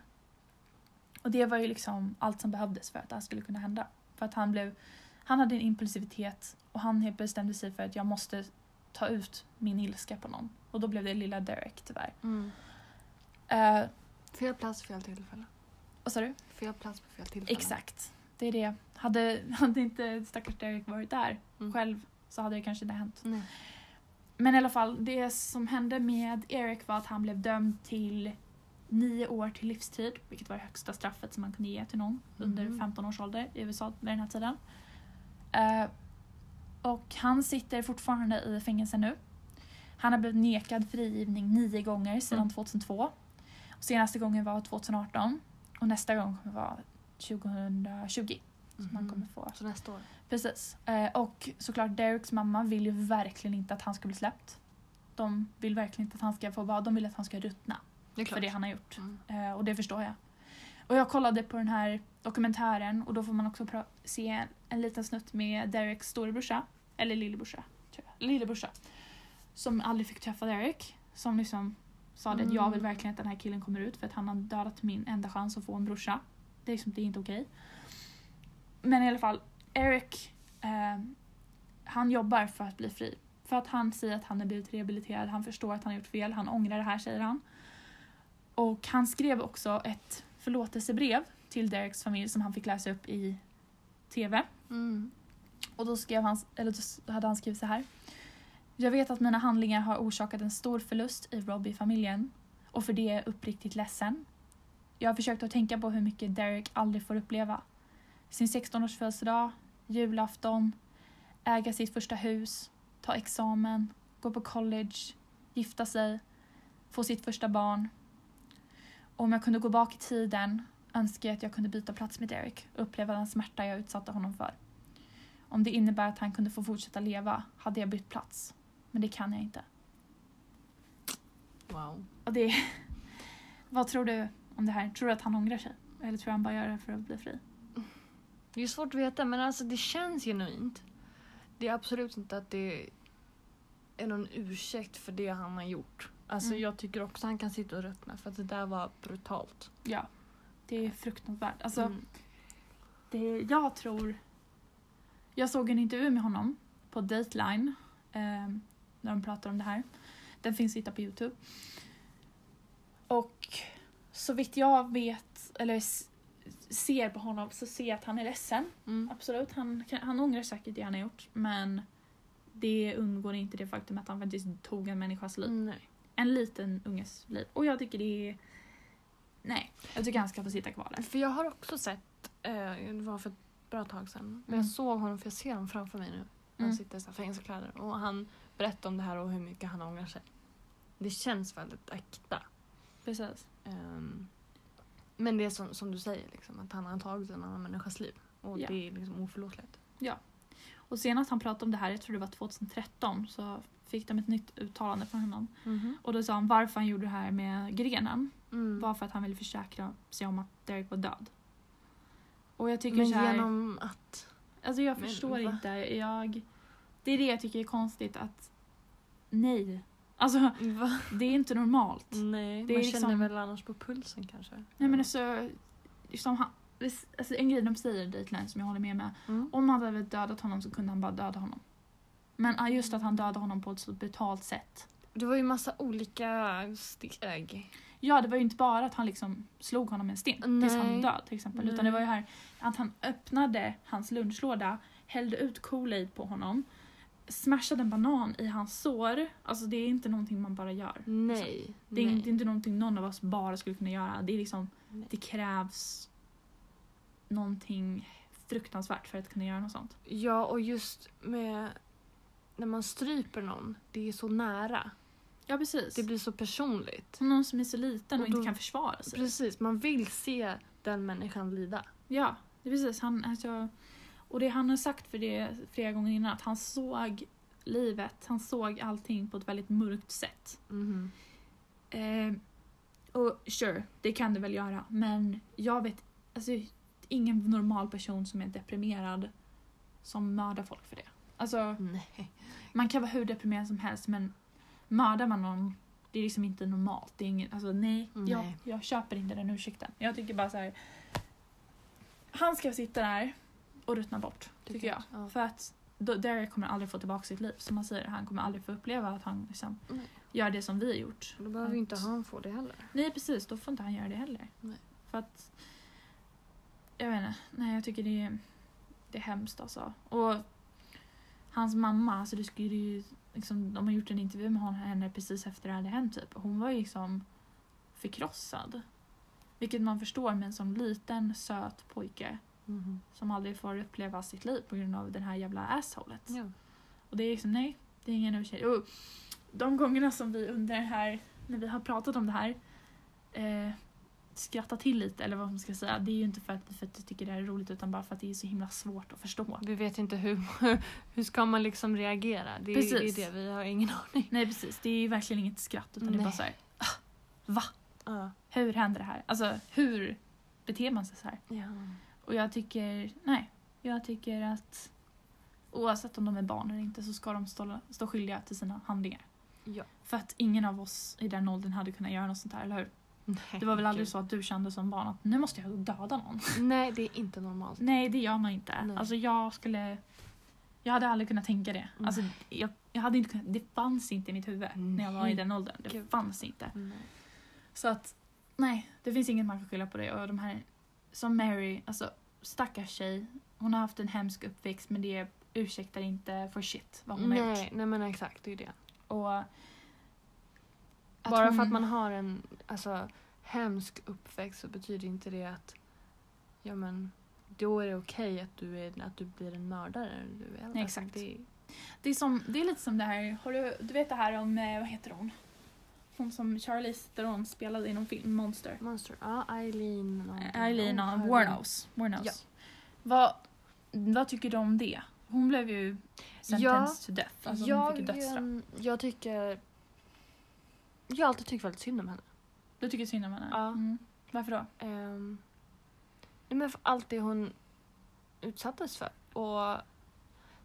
Och det var ju liksom allt som behövdes för att det här skulle kunna hända. För att han blev, han hade en impulsivitet och han bestämde sig för att jag måste ta ut min ilska på någon. Och då blev det lilla Derek tyvärr. Mm. Uh, Fel plats, fel tillfälle. Vad sa du? Fel plats på fel tillfälle. Exakt. Det är det. Hade, hade inte stackars Derek varit där Mm. själv så hade det kanske inte hänt. Nej. Men i alla fall, det som hände med Eric var att han blev dömd till nio år till livstid, vilket var det högsta straffet som man kunde ge till någon under Mhm. 15 års ålder i USA vid den här tiden. Eh, och han sitter fortfarande i fängelse nu. Han har blivit nekad frigivning nio gånger sedan Mm. 2002. Och senaste gången var 2018 och nästa gång kommer vara 2020 som han Mhm. kommer få. Så nästa år. Precis. Eh, och såklart Dereks mamma vill ju verkligen inte att han ska bli släppt. De vill verkligen inte att han ska få vara, de vill att han ska ruttna Det för det han har gjort. Mm. Eh, och det förstår jag. Och jag kollade på den här dokumentären och då får man också se en, en liten snutt med Dereks storebrorsa, eller lillebrorsa, tror jag. Lillebrorsa. Som aldrig fick träffa Derek. Som liksom sa det att jag vill Mm. verkligen att den här killen kommer ut för att han har dödat min enda chans att få en brorsa. Det är, liksom, det är inte okej. Men i alla fall, Eric eh, han jobbar för att bli fri. För att han säger att han har blivit rehabiliterad, han förstår att han har gjort fel, han ångrar det här säger han. Och han skrev också ett förlåtelsebrev till Dereks familj som han fick läsa upp i TV. Mm. Och då, skrev han, eller då hade han skrivit så här. Jag vet att mina handlingar har orsakat en stor förlust i Robbie-familjen och för det är jag uppriktigt ledsen. Jag har försökt att tänka på hur mycket Derek aldrig får uppleva. Sin 16-års födelsedag, julafton, äga sitt första hus, ta examen, gå på college, gifta sig, få sitt första barn. Och om jag kunde gå bak i tiden önskar jag att jag kunde byta plats med Derek och uppleva den smärta jag utsatte honom för. Om det innebär att han kunde få fortsätta leva hade jag bytt plats. Men det kan jag inte. Wow. Och det... Vad tror du om det här? Tror du att han ångrar sig? Eller tror du han bara gör det för att bli fri? Det är svårt att veta men alltså det känns genuint. Det är absolut inte att det är någon ursäkt för det han har gjort. Alltså Mm. jag tycker också han kan sitta och ruttna för att det där var brutalt. Ja. Det är fruktansvärt. Alltså, Mm. det, jag tror... Jag såg en intervju med honom på Dateline. Eh, när de pratar om det här. Den finns att hitta på Youtube. Och så vitt jag vet, eller ser på honom, så ser jag att han är ledsen. Mm. Absolut, han, han ångrar säkert det han har gjort. Men det undgår inte det faktum att han faktiskt tog en människas liv. Nej. En liten unges liv. Och jag tycker det är... Nej, jag tycker han ska få sitta kvar där. För jag har också sett, eh, det var för ett bra tag sedan, men Mm. jag såg honom för jag ser honom framför mig nu. Han Mm. sitter i fängelsekläder och han berättar om det här och hur mycket han ångrar sig. Det känns väldigt äkta. Precis. Ehm, men det är som, som du säger, liksom, att han har tagit en annan människas liv. Och Ja. det är liksom oförlåtligt. Och senast han pratade om det här, jag tror det var 2013, så fick de ett nytt uttalande från honom. Och då sa han varför han gjorde det här med grenen Mm. var för att han ville försäkra sig om att Derek var död. Och jag tycker Men så här, genom att... Alltså jag Men förstår va? inte. Jag, det är det jag tycker är konstigt att nej. Alltså Va? det är inte normalt. Nej, Det man liksom- känner väl annars på pulsen kanske. Nej men alltså, som han, alltså en grej de säger i Dateline som jag håller med med. Mm. Om han hade dödat honom så kunde han bara döda honom. Men just att han dödade honom på ett så brutalt sätt. Det var ju massa olika steg. Ja, det var ju inte bara att han liksom slog honom med en sten tills han Nej. död till exempel. Utan Nej. det var ju här att han öppnade hans lunchlåda, hällde ut Kool-Aid på honom, smashade en banan i hans sår. Alltså det är inte någonting man bara gör. Nej. Det är, nej. inte, inte någonting någon av oss bara skulle kunna göra. Det är liksom, Nej. det krävs någonting fruktansvärt för att kunna göra något sånt. Ja, och just med när man stryper någon, det är så nära. Ja, precis. Det blir så personligt. Någon som är så liten och, Och då- inte kan försvara sig. Precis, man vill se den människan lida. Ja, det är precis. Han, alltså, och det han har sagt för det flera gånger innan, att han såg livet, han såg allting på ett väldigt mörkt sätt. Mhm. Eh, och sure, det kan det väl göra, men jag vet alltså, ingen normal person som är deprimerad som mördar folk för det. Alltså, Nej. man kan vara hur deprimerad som helst men mördar man någon, det är liksom inte normalt. Det är ingen, alltså nej, Jag, Nej. jag köper inte den ursäkten. Jag tycker bara så här. Han ska sitta där och ruttna bort, tycker jag. Ja. För att Derek kommer aldrig få tillbaka sitt liv. Som man säger, han kommer aldrig få uppleva att han liksom Nej. gör det som vi har gjort. Då behöver ju inte Att- han få det heller. Nej precis, då får inte han göra det heller. Nej. För att... Jag vet inte, nej jag tycker det är, det är hemskt alltså. Och hans mamma, alltså det skulle ju... Liksom, de har gjort en intervju med henne precis efter det hade hänt typ. Hon var ju liksom förkrossad. Vilket man förstår med en sån liten söt pojke Mhm. som aldrig får uppleva sitt liv på grund av den här jävla assholet. Ja. Och det är liksom, nej, det är ingen ursäkt. Och de gångerna som vi under det här, när vi har pratat om det här, eh, skrattat till lite eller vad man ska säga. Det är ju inte för att, för att jag tycker det här är roligt utan bara för att det är så himla svårt att förstå. Vi vet inte hur, hur ska man liksom reagera. Det är, det är Precis. det, vi har ingen aning. Nej precis, det är ju verkligen inget skratt utan det är Nej. bara såhär, ah, va? Ja. Hur händer det här? Alltså hur beter man sig så här? Ja. Och jag tycker, nej, jag tycker att oavsett om de är barn eller inte så ska de stå, stå skyldiga till sina handlingar. Ja. För att ingen av oss i den åldern hade kunnat göra något sånt här, eller hur? Det var väl aldrig så att du kände som barn att nu måste jag döda någon? Nej, det är inte normalt. Nej, det gör man inte. Nej. Alltså jag skulle... Jag hade aldrig kunnat tänka det. Alltså, jag, jag hade inte kunnat, det fanns inte i mitt huvud när jag var i Nej. den åldern. Det Gud. fanns inte. Nej. Så att, nej, det finns inget man kan skylla på det. Och de här, som Mary, alltså stackars tjej. Hon har haft en hemsk uppväxt men det ursäktar inte för shit vad hon har gjort. Nej, nej men exakt, det är det. Och Bara hon- för att man har en alltså, hemsk uppväxt så betyder inte det att ja, men, då är det okej att, du är, att du blir en mördare. när Du är äldre. Nej, exakt. Det, Det är, som, det är lite som det här, har du, du vet det här om, eh, vad heter hon? Hon som Charlize Theron spelade i någon film, Monster. Monster. Ja, Eileen. någonting. Eileen Ja, Eileen. Warnos. Warnos. Ja. Vad, vad tycker du om det? Hon blev ju sentenced to death. Alltså hon jag, fick ju dödsstraff. ehm, jag tycker... Jag har alltid tyckt väldigt synd om henne. Du tycker synd om henne? Ja. Mm. Varför då? Um, nej men för allt det hon utsattes för. Och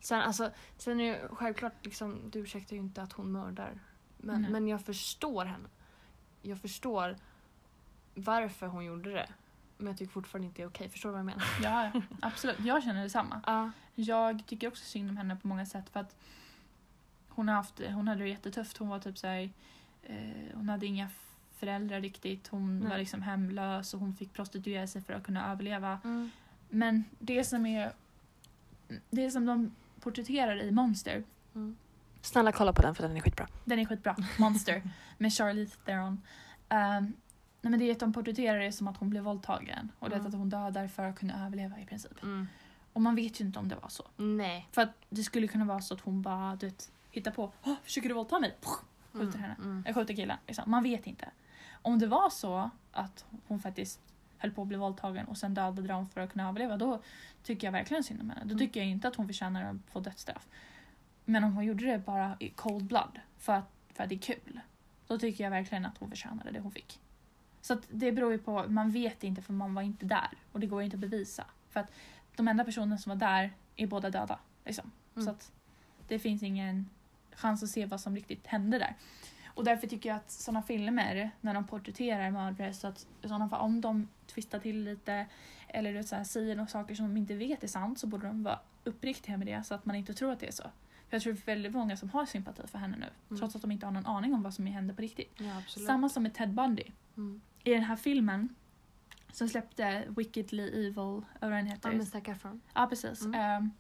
sen, alltså, sen är det självklart, liksom, det ursäktar ju inte att hon mördar. Men, Nej. men jag förstår henne. Jag förstår varför hon gjorde det. Men jag tycker fortfarande inte det är okej. Förstår du vad jag menar? Ja, ja, absolut. Jag känner detsamma. Ja. Jag tycker också synd om henne på många sätt för att hon, har haft, hon hade det jättetufft. Hon var typ såhär, eh, hon hade inga föräldrar riktigt. Hon Nej. var liksom hemlös och hon fick prostituera sig för att kunna överleva. Mm. Men det som är det som de porträtterar i Monster, Mm. Snälla kolla på den för den är skitbra. den är skitbra, Monster, med Charlize Theron. Um, nej men det är att de porträtterar det som att hon blev våldtagen och det Mm. att hon dödar för att kunna överleva i princip. Mm. Och man vet ju inte om det var så. Nej. För att det skulle kunna vara så att hon bara, du vet, hittar på försöker du våldta mig? Skjuter henne. Mm. Jag skjuter killen. Liksom. Man vet inte. Om det var så att hon faktiskt höll på att bli våldtagen och sen dödade dem för att kunna överleva, då tycker jag verkligen synd om henne. Då Mm. tycker jag inte att hon förtjänar att få dödsstraff. Men om hon gjorde det bara i cold blood, för att, för att det är kul, då tycker jag verkligen att hon förtjänade det hon fick. Så det beror ju på, man vet inte för man var inte där och det går inte att bevisa. För att de enda personerna som var där är båda döda. Liksom. Mm. Så att det finns ingen chans att se vad som riktigt hände där. Och därför tycker jag att sådana filmer, när de porträtterar mördare, så att sådana fall, om de twistar till lite eller så här, säger några saker som de inte vet är sant så borde de vara uppriktiga med det så att man inte tror att det är så. För jag tror det är väldigt många som har sympati för henne nu, Mm. trots att de inte har någon aning om vad som hände på riktigt. Ja. Samma som med Ted Bundy. Mm. I den här filmen som släppte Wickedly Evil, vad den heter. Ja, med Zac Efron. Ja, precis. Mm. Ehm,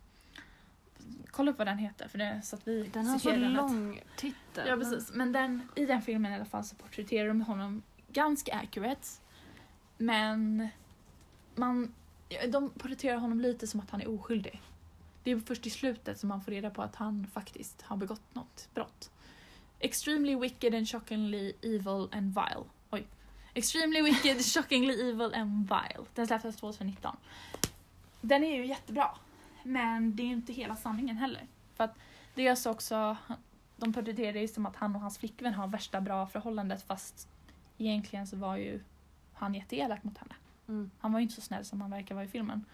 kolla upp vad den heter för det så att vi Den har så den lång titel. Ja precis, men den, i den filmen i alla fall så porträtterar de honom ganska accurate. Men man, de porträtterar honom lite som att han är oskyldig. Det är först i slutet som man får reda på att han faktiskt har begått något brott. Extremely wicked and shockingly evil and vile. Oj. Extremely wicked, shockingly evil and vile. Den släpptes 2019. Den är ju jättebra. Men det är ju inte hela sanningen heller. För att dels också, de porträtterar det som att han och hans flickvän har värsta bra förhållandet fast egentligen så var ju han jätteelak mot henne. Mm. Han var ju inte så snäll som han verkar vara i filmen.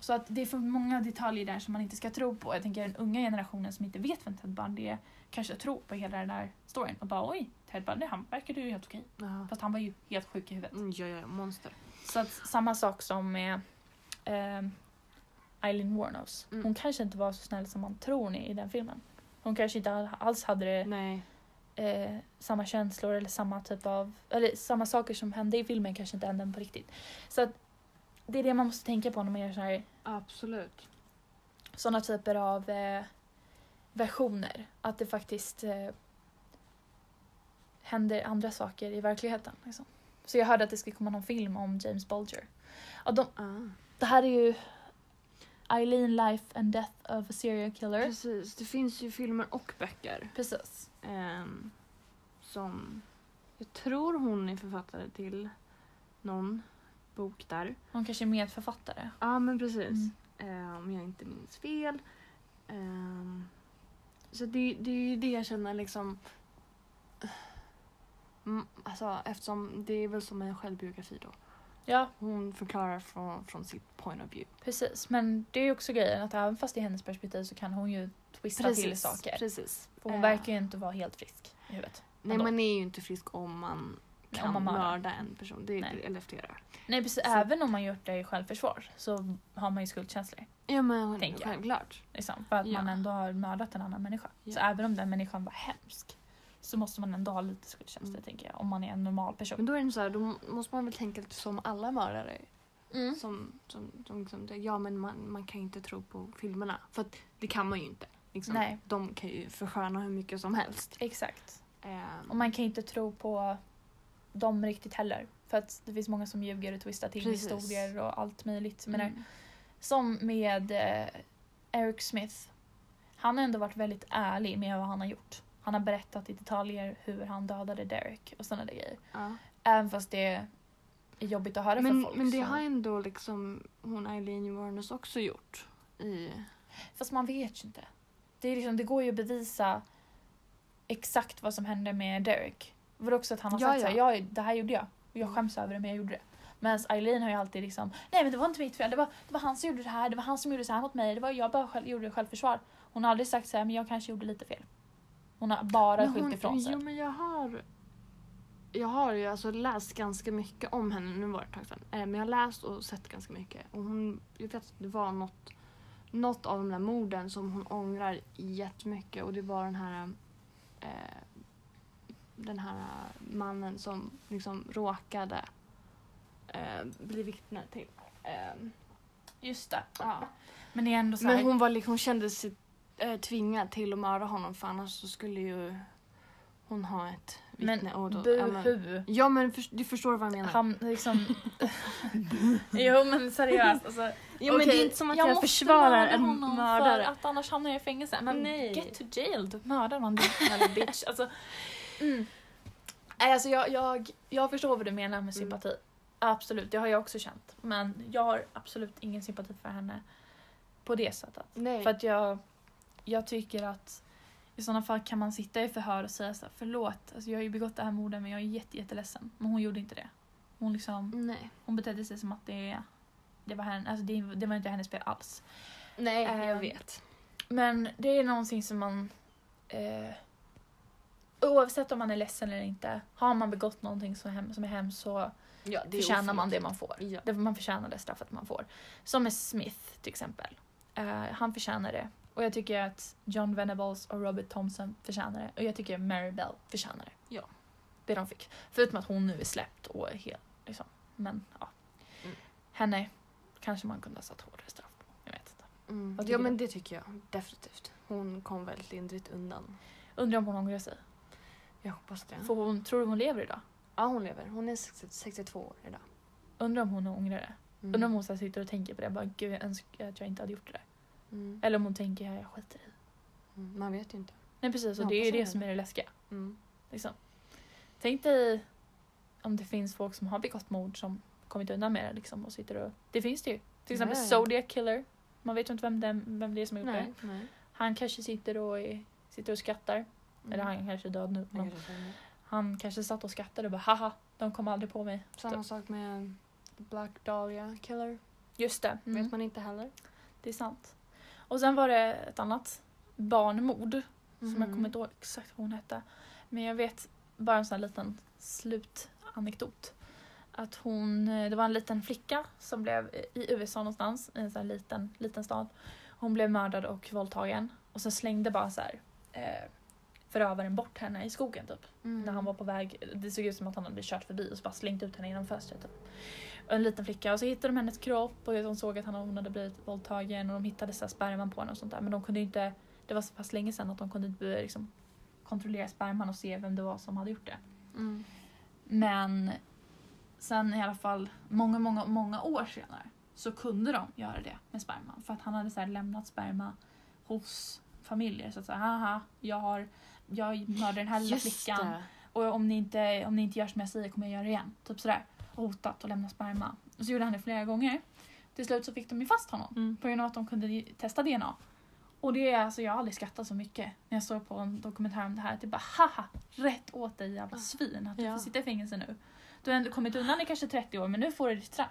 Så att det är för många detaljer där som man inte ska tro på. Jag tänker den unga generationen som inte vet vem Ted Bundy är kanske tror på hela den där storyn och bara oj, Ted Bundy han verkade ju helt okej. Jaha. Fast han var ju helt sjuk i huvudet. Mm, ja, ja, monster. Så att samma sak som med ehm, Eileen Warnos. Mm. Hon kanske inte var så snäll som man tror i den filmen. Hon kanske inte alls hade det, eh, samma känslor eller samma typ av... Eller samma saker som hände i filmen kanske inte hände på riktigt. Så att det är det man måste tänka på när man gör så här Absolut. sådana typer av eh, versioner. Att det faktiskt eh, händer andra saker i verkligheten. Liksom. Så jag hörde att det ska komma någon film om James Bulger. Och de, Ah. det här är ju Eileen Life and Death of a Serial Killer. Precis, det finns ju filmer och böcker. Precis. ehm, som jag tror hon är författare till någon bok där. Hon kanske är medförfattare. Ja men precis. Mm. Eh, om jag inte minns fel. Ehm, så det, det är ju det jag känner liksom. Mm, alltså eftersom det är väl som en självbiografi då. Ja, Hon förklarar från, från sitt point of view. precis. Men det är ju också grejen att även fast i hennes perspektiv så kan hon ju twista till saker. Precis. För hon Eh, verkar ju inte vara helt frisk i huvudet. Nej ändå. man är ju inte frisk om man kan man mörda en person. Det, Nej. eller flera. Nej precis, Så- även om man gjort det i självförsvar så har man ju skuldkänslor. Ja men Tänker självklart. Liksom, för att Ja. man ändå har mördat en annan människa. Så Ja. även om den människan var hemsk så måste man ändå ha lite skuldkänslor Mm. tänker jag. Om man är en normal person. Men då är det så här, då måste man väl tänka lite som alla mördare. Mm. Som, som, som liksom, det- ja men man, man kan ju inte tro på filmerna. För att det kan man ju inte. Liksom. Nej. De kan ju försköna hur mycket som helst. Exakt. Ehm, Och man kan inte tro på dem riktigt heller. För att det finns många som ljuger och twistar till Precis. historier och allt möjligt. Jag menar, mm. Som med eh, Eric Smith. Han har ändå varit väldigt ärlig med vad han har gjort. Han har berättat i detaljer hur han dödade Derek och sådana där grejer. ja. Även fast det är jobbigt att höra men, för folk. men det så. har ändå liksom hon Eileen Warnes också gjort. I, Fast man vet ju inte. Det, är liksom, det går ju att bevisa exakt vad som hände med Derek. Det var också att han har Ja, sagt ja. såhär, ja det här gjorde jag. Och jag skäms över det men jag gjorde det. Medan Eileen har ju alltid liksom, nej men det var inte mitt fel, det var, det var han som gjorde det här, det var han som gjorde så här mot mig, det var jag bara själv, gjorde det självförsvar. Hon har aldrig sagt såhär, men jag kanske gjorde lite fel. Hon har bara Men skyllt ifrån sig. Jo men jag har jag har ju alltså läst ganska mycket om henne, nu var det ett tag sedan. Eh, Men jag har läst och sett ganska mycket. Och hon, jag vet att det var något, något av de där morden som hon ångrar jättemycket och det var den här eh, den här mannen som liksom råkade eh, bli vittne till. Eh, Just det. ja. Men det är ändå såhär, Men hon, var liksom, hon kände sig eh, tvingad till att mörda honom för annars så skulle ju hon ha ett men vittne. och då, ja, men, buhu. ja men för, du förstår vad jag menar. Han liksom... jo men seriöst alltså. ja, men det är inte som att jag, måste försvarar en mördare. För att annars hamnar jag i fängelse. Men Nej. get to jail, då mördar jävla bitch. Alltså, mm. Alltså jag, jag, jag förstår vad du menar med Mm. sympati. Absolut, det har jag också känt. Men jag har absolut ingen sympati för henne på det sättet. Nej. För att jag, jag tycker att i sådana fall kan man sitta i förhör och säga så här, förlåt, alltså jag har ju begått det här mordet men jag är jätte, jätteledsen. Men hon gjorde inte det. Hon, liksom, Nej. hon betedde sig som att det, det, var, henne, alltså det, det var inte hennes fel alls. Nej, jag Ehm, vet. Men det är någonting som man... Eh, oavsett om man är ledsen eller inte, har man begått någonting som, hem, som är hemskt så Ja, förtjänar man det man får. Ja. Det, man förtjänar det straffet man får. Som med Smith till exempel. Eh, han förtjänar det. Och jag tycker att John Venables och Robert Thompson förtjänar det. Och jag tycker Mary Bell förtjänar det. Ja. Det de fick. Förutom att hon nu är släppt och är helt liksom. Men ja. Mm. Henne kanske man kunde ha satt hårdare straff på. Jag vet inte. Mm. Ja men det tycker jag definitivt. Hon kom väldigt lindrigt undan. Undrar om hon ångrar sig. Jag hoppas det. För hon, tror du hon lever idag? Ja hon lever. Hon är 60 62 år idag. Undrar om hon ångrar det. Mm. Undrar om hon så här sitter och tänker på det. Bara, Gud jag önskar att jag inte hade gjort det där. Mm. Eller om hon tänker jag skiter i. Mm. Man vet ju inte. Nej precis, och det är ju det som är det läskiga. Mm. Liksom. Tänk dig om det finns folk som har begått mord som kommit undan med det liksom och sitter och... Det finns det ju. Till exempel ja. Zodiac Killer. Man vet ju inte vem, den, vem det är som har gjort Nej, det. nej. Han kanske sitter och, är, sitter och skrattar. Eller han kanske är död nu. Han Men kanske han kanske satt och skrattade och bara haha, de kom aldrig på mig. Samma sak med Black Dahlia Killer. Just det. Mm. Vet man inte heller. Det är sant. Och sen var det ett annat barnmord som Mhm. jag kommer inte ihåg exakt vad hon hette. Men jag vet bara en sån här liten slutanekdot. Att hon, eh, det var en liten flicka som blev i USA någonstans, i en sån här liten, liten stad. Hon blev mördad och våldtagen. Och sen slängde bara så här, eh, förövaren bort henne i skogen typ. Mm. När han var på väg, det såg ut som att han hade kört förbi och så bara slängt ut henne genom fönstret. Typ. En liten flicka och så hittade de hennes kropp och de såg att han, hon hade blivit våldtagen och de hittade så sperman på henne och sånt där. Men de kunde inte, det var så pass länge sedan att de kunde inte liksom, kontrollera sperman och se vem det var som hade gjort det. Mm. Men sen i alla fall många, många, många år senare så kunde de göra det med sperman. För att han hade så här lämnat sperma hos familjer. Så att säga, haha, jag har jag mördade den här lilla Just flickan. det. Och om ni, inte, om ni inte gör som jag säger kommer jag göra det igen. Typ sådär. Hotat och lämna sperma. Och så gjorde han det flera gånger. Till slut så fick de ju fast honom. Mm. På grund av att de kunde testa DNA. Och det är alltså, jag har aldrig skrattat så mycket när jag såg på en dokumentär om det här. Det är bara haha, rätt åt dig jävla svin att du Ja. får sitta i fängelse nu. Du har ändå kommit undan i kanske 30 år men nu får du ditt straff.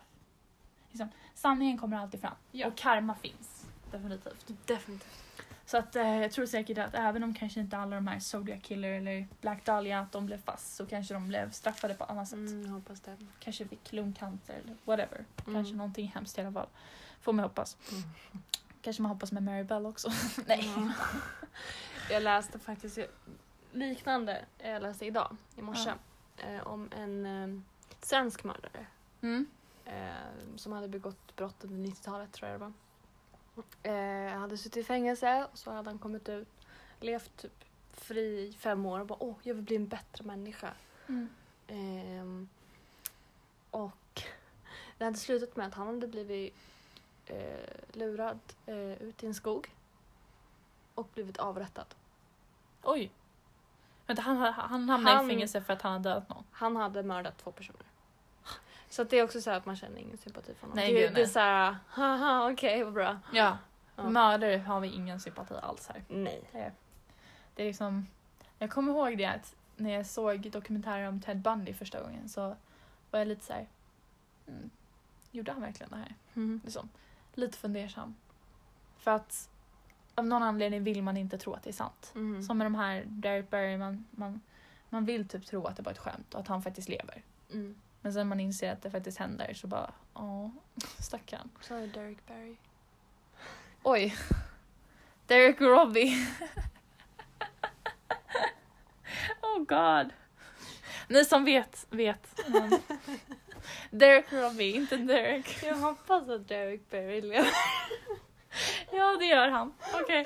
Liksom, sanningen kommer alltid fram. Ja. Och karma finns. Definitivt. Definitivt. Så att, eh, jag tror säkert att även om kanske inte alla de här Zodiac Killer eller Black Dahlia att de blev fast så kanske de blev straffade på annat sätt. Mm, jag hoppas det. Kanske fick lungcancer eller whatever. Mm. Kanske någonting hemskt i alla fall. Får man hoppas. Mm. Kanske man hoppas med Mary Bell också. Nej. Ja. Jag läste faktiskt liknande, jag läste idag, i morse, eh, om en eh, svensk mördare Mm. eh, som hade begått brott under 90-talet tror jag det var. Eh, hade suttit i fängelse och så hade han kommit ut, levt typ fri i fem år och bara åh, jag vill bli en bättre människa. Mm. Ehm, och det hade slutat med att han hade blivit eh, lurad eh, ut i en skog och blivit avrättad. Oj. Vänta, han, han hamnade Han- i fängelse för att han hade dödat någon. Han hade mördat två personer. Så att det är också så att man känner ingen sympati för honom. Nej, det, gud, det är så här, haha okej vad bra. Ja. Ja. Mördare har vi ingen sympati alls här. Nej. Det är liksom... Jag kommer ihåg det att när jag såg dokumentärer om Ted Bundy första gången så var jag lite så här. Mm, gjorde han verkligen det här? Mm. Liksom, lite fundersam. För att av någon anledning vill man inte tro att det är sant. Mm. Som med de här Derek Barry, man, man, man vill typ tro att det var ett skämt och att han faktiskt lever. Mm. Men sen man inser att det faktiskt händer så bara, åh, stackarn. Så är det Derek Barry. Oj. Derek Robbie. oh god. Ni som vet, vet. Men- Derek Robbie, inte Derek. Jag hoppas att Derek Barry lever. Ja, det gör han. Okej.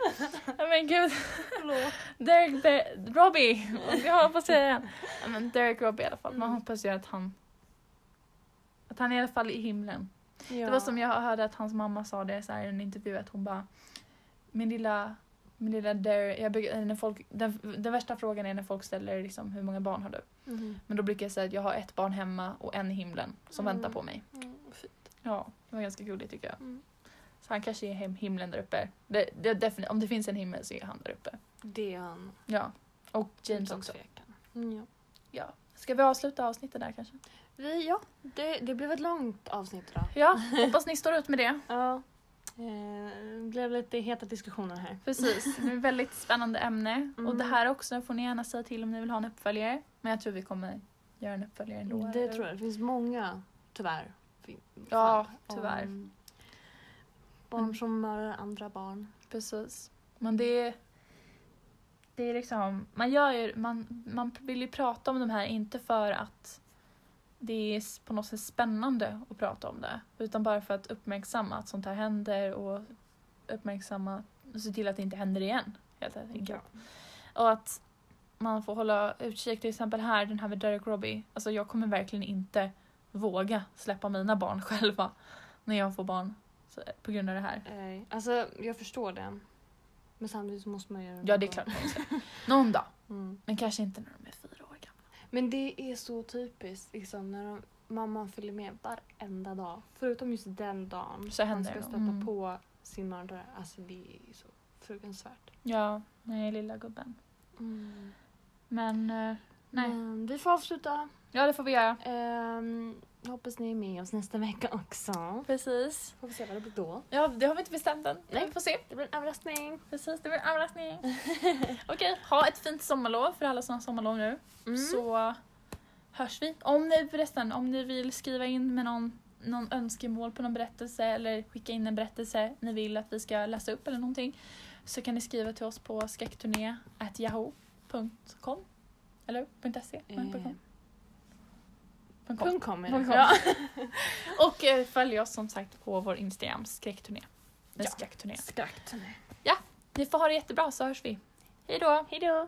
Nej, Men gud. Förlåt. Derek Be- Robbie. Jag hoppas säga det. Ja, Men Derek Robbie i alla fall. Man Mm. hoppas ju att han att han är i alla fall i himlen. Ja. Det var som jag hörde att hans mamma sa det så här i en intervju att hon bara Min lilla, min lilla Derek, jag brukar, när folk, den, den värsta frågan är när folk ställer liksom, hur många barn har du? Mhm. Men då brukar jag säga att jag har ett barn hemma och en i himlen som Mm. väntar på mig. Mm, fint. Ja, det var ganska gulligt tycker jag. Mm. Så han kanske är hem, himlen där uppe. Det, det, defini- om det finns en himmel så är han där uppe. Det är han. Ja. Och James Utan också. tvekan. Mm, ja. Ja. Ska vi avsluta avsnittet där kanske? Vi, ja, det, det blev ett långt avsnitt idag. Ja, hoppas ni står ut med det. Ja. Eh, det blev lite heta diskussioner här. Precis, det är ett väldigt spännande ämne. Mm. Och det här också får ni gärna säga till om ni vill ha en uppföljare. Men jag tror vi kommer göra en uppföljare ändå. Det tror jag. Det finns många, tyvärr. fin- Ja, fall tyvärr. om Barn Mm. som mördar andra barn. Precis. Men det är... Det är liksom... Man, gör ju, man, man vill ju prata om de här inte för att det är på något sätt spännande att prata om det. Utan bara för att uppmärksamma att sånt här händer och uppmärksamma och se till att det inte händer igen. Helt enkelt. Och att man får hålla utkik, till exempel här, den här med Derek Robbie. Alltså jag kommer verkligen inte våga släppa mina barn själva när jag får barn så, på grund av det här. Eh, alltså, jag förstår det. Men samtidigt så måste man göra Ja, det är klart. Någon dag. Mm. Men kanske inte när de är. Men det är så typiskt liksom, när de, mamman följer med varenda dag. Förutom just den dagen. Så man händer ska stöta Mm. på sin mördare. Alltså det är så fruktansvärt. Ja, nej, lilla gubben. Men, eh, nej. Men vi får avsluta. Ja, det får vi göra. Um, hoppas ni är med oss nästa vecka också. Precis. Får vi se vad det blir då. Ja, det har vi inte bestämt än. Nej. Vi får se. Det blir en överraskning. Precis, det blir en överraskning. Okej, ha ett fint sommarlov för alla som har sommarlov nu. Mm. Så hörs vi. Om ni förresten, om ni vill skriva in med någon, någon önskemål på någon berättelse eller skicka in en berättelse ni vill att vi ska läsa upp eller någonting så kan ni skriva till oss på skräckturné.yahoo.com eller .se? Eh, .com. .com. Com. Ja. Och eh, följ oss som sagt på vår Instagram, skräckturné. Ja. Skräckturné. Skratt. Ni får ha det jättebra så hörs vi. Hej då! Hej då.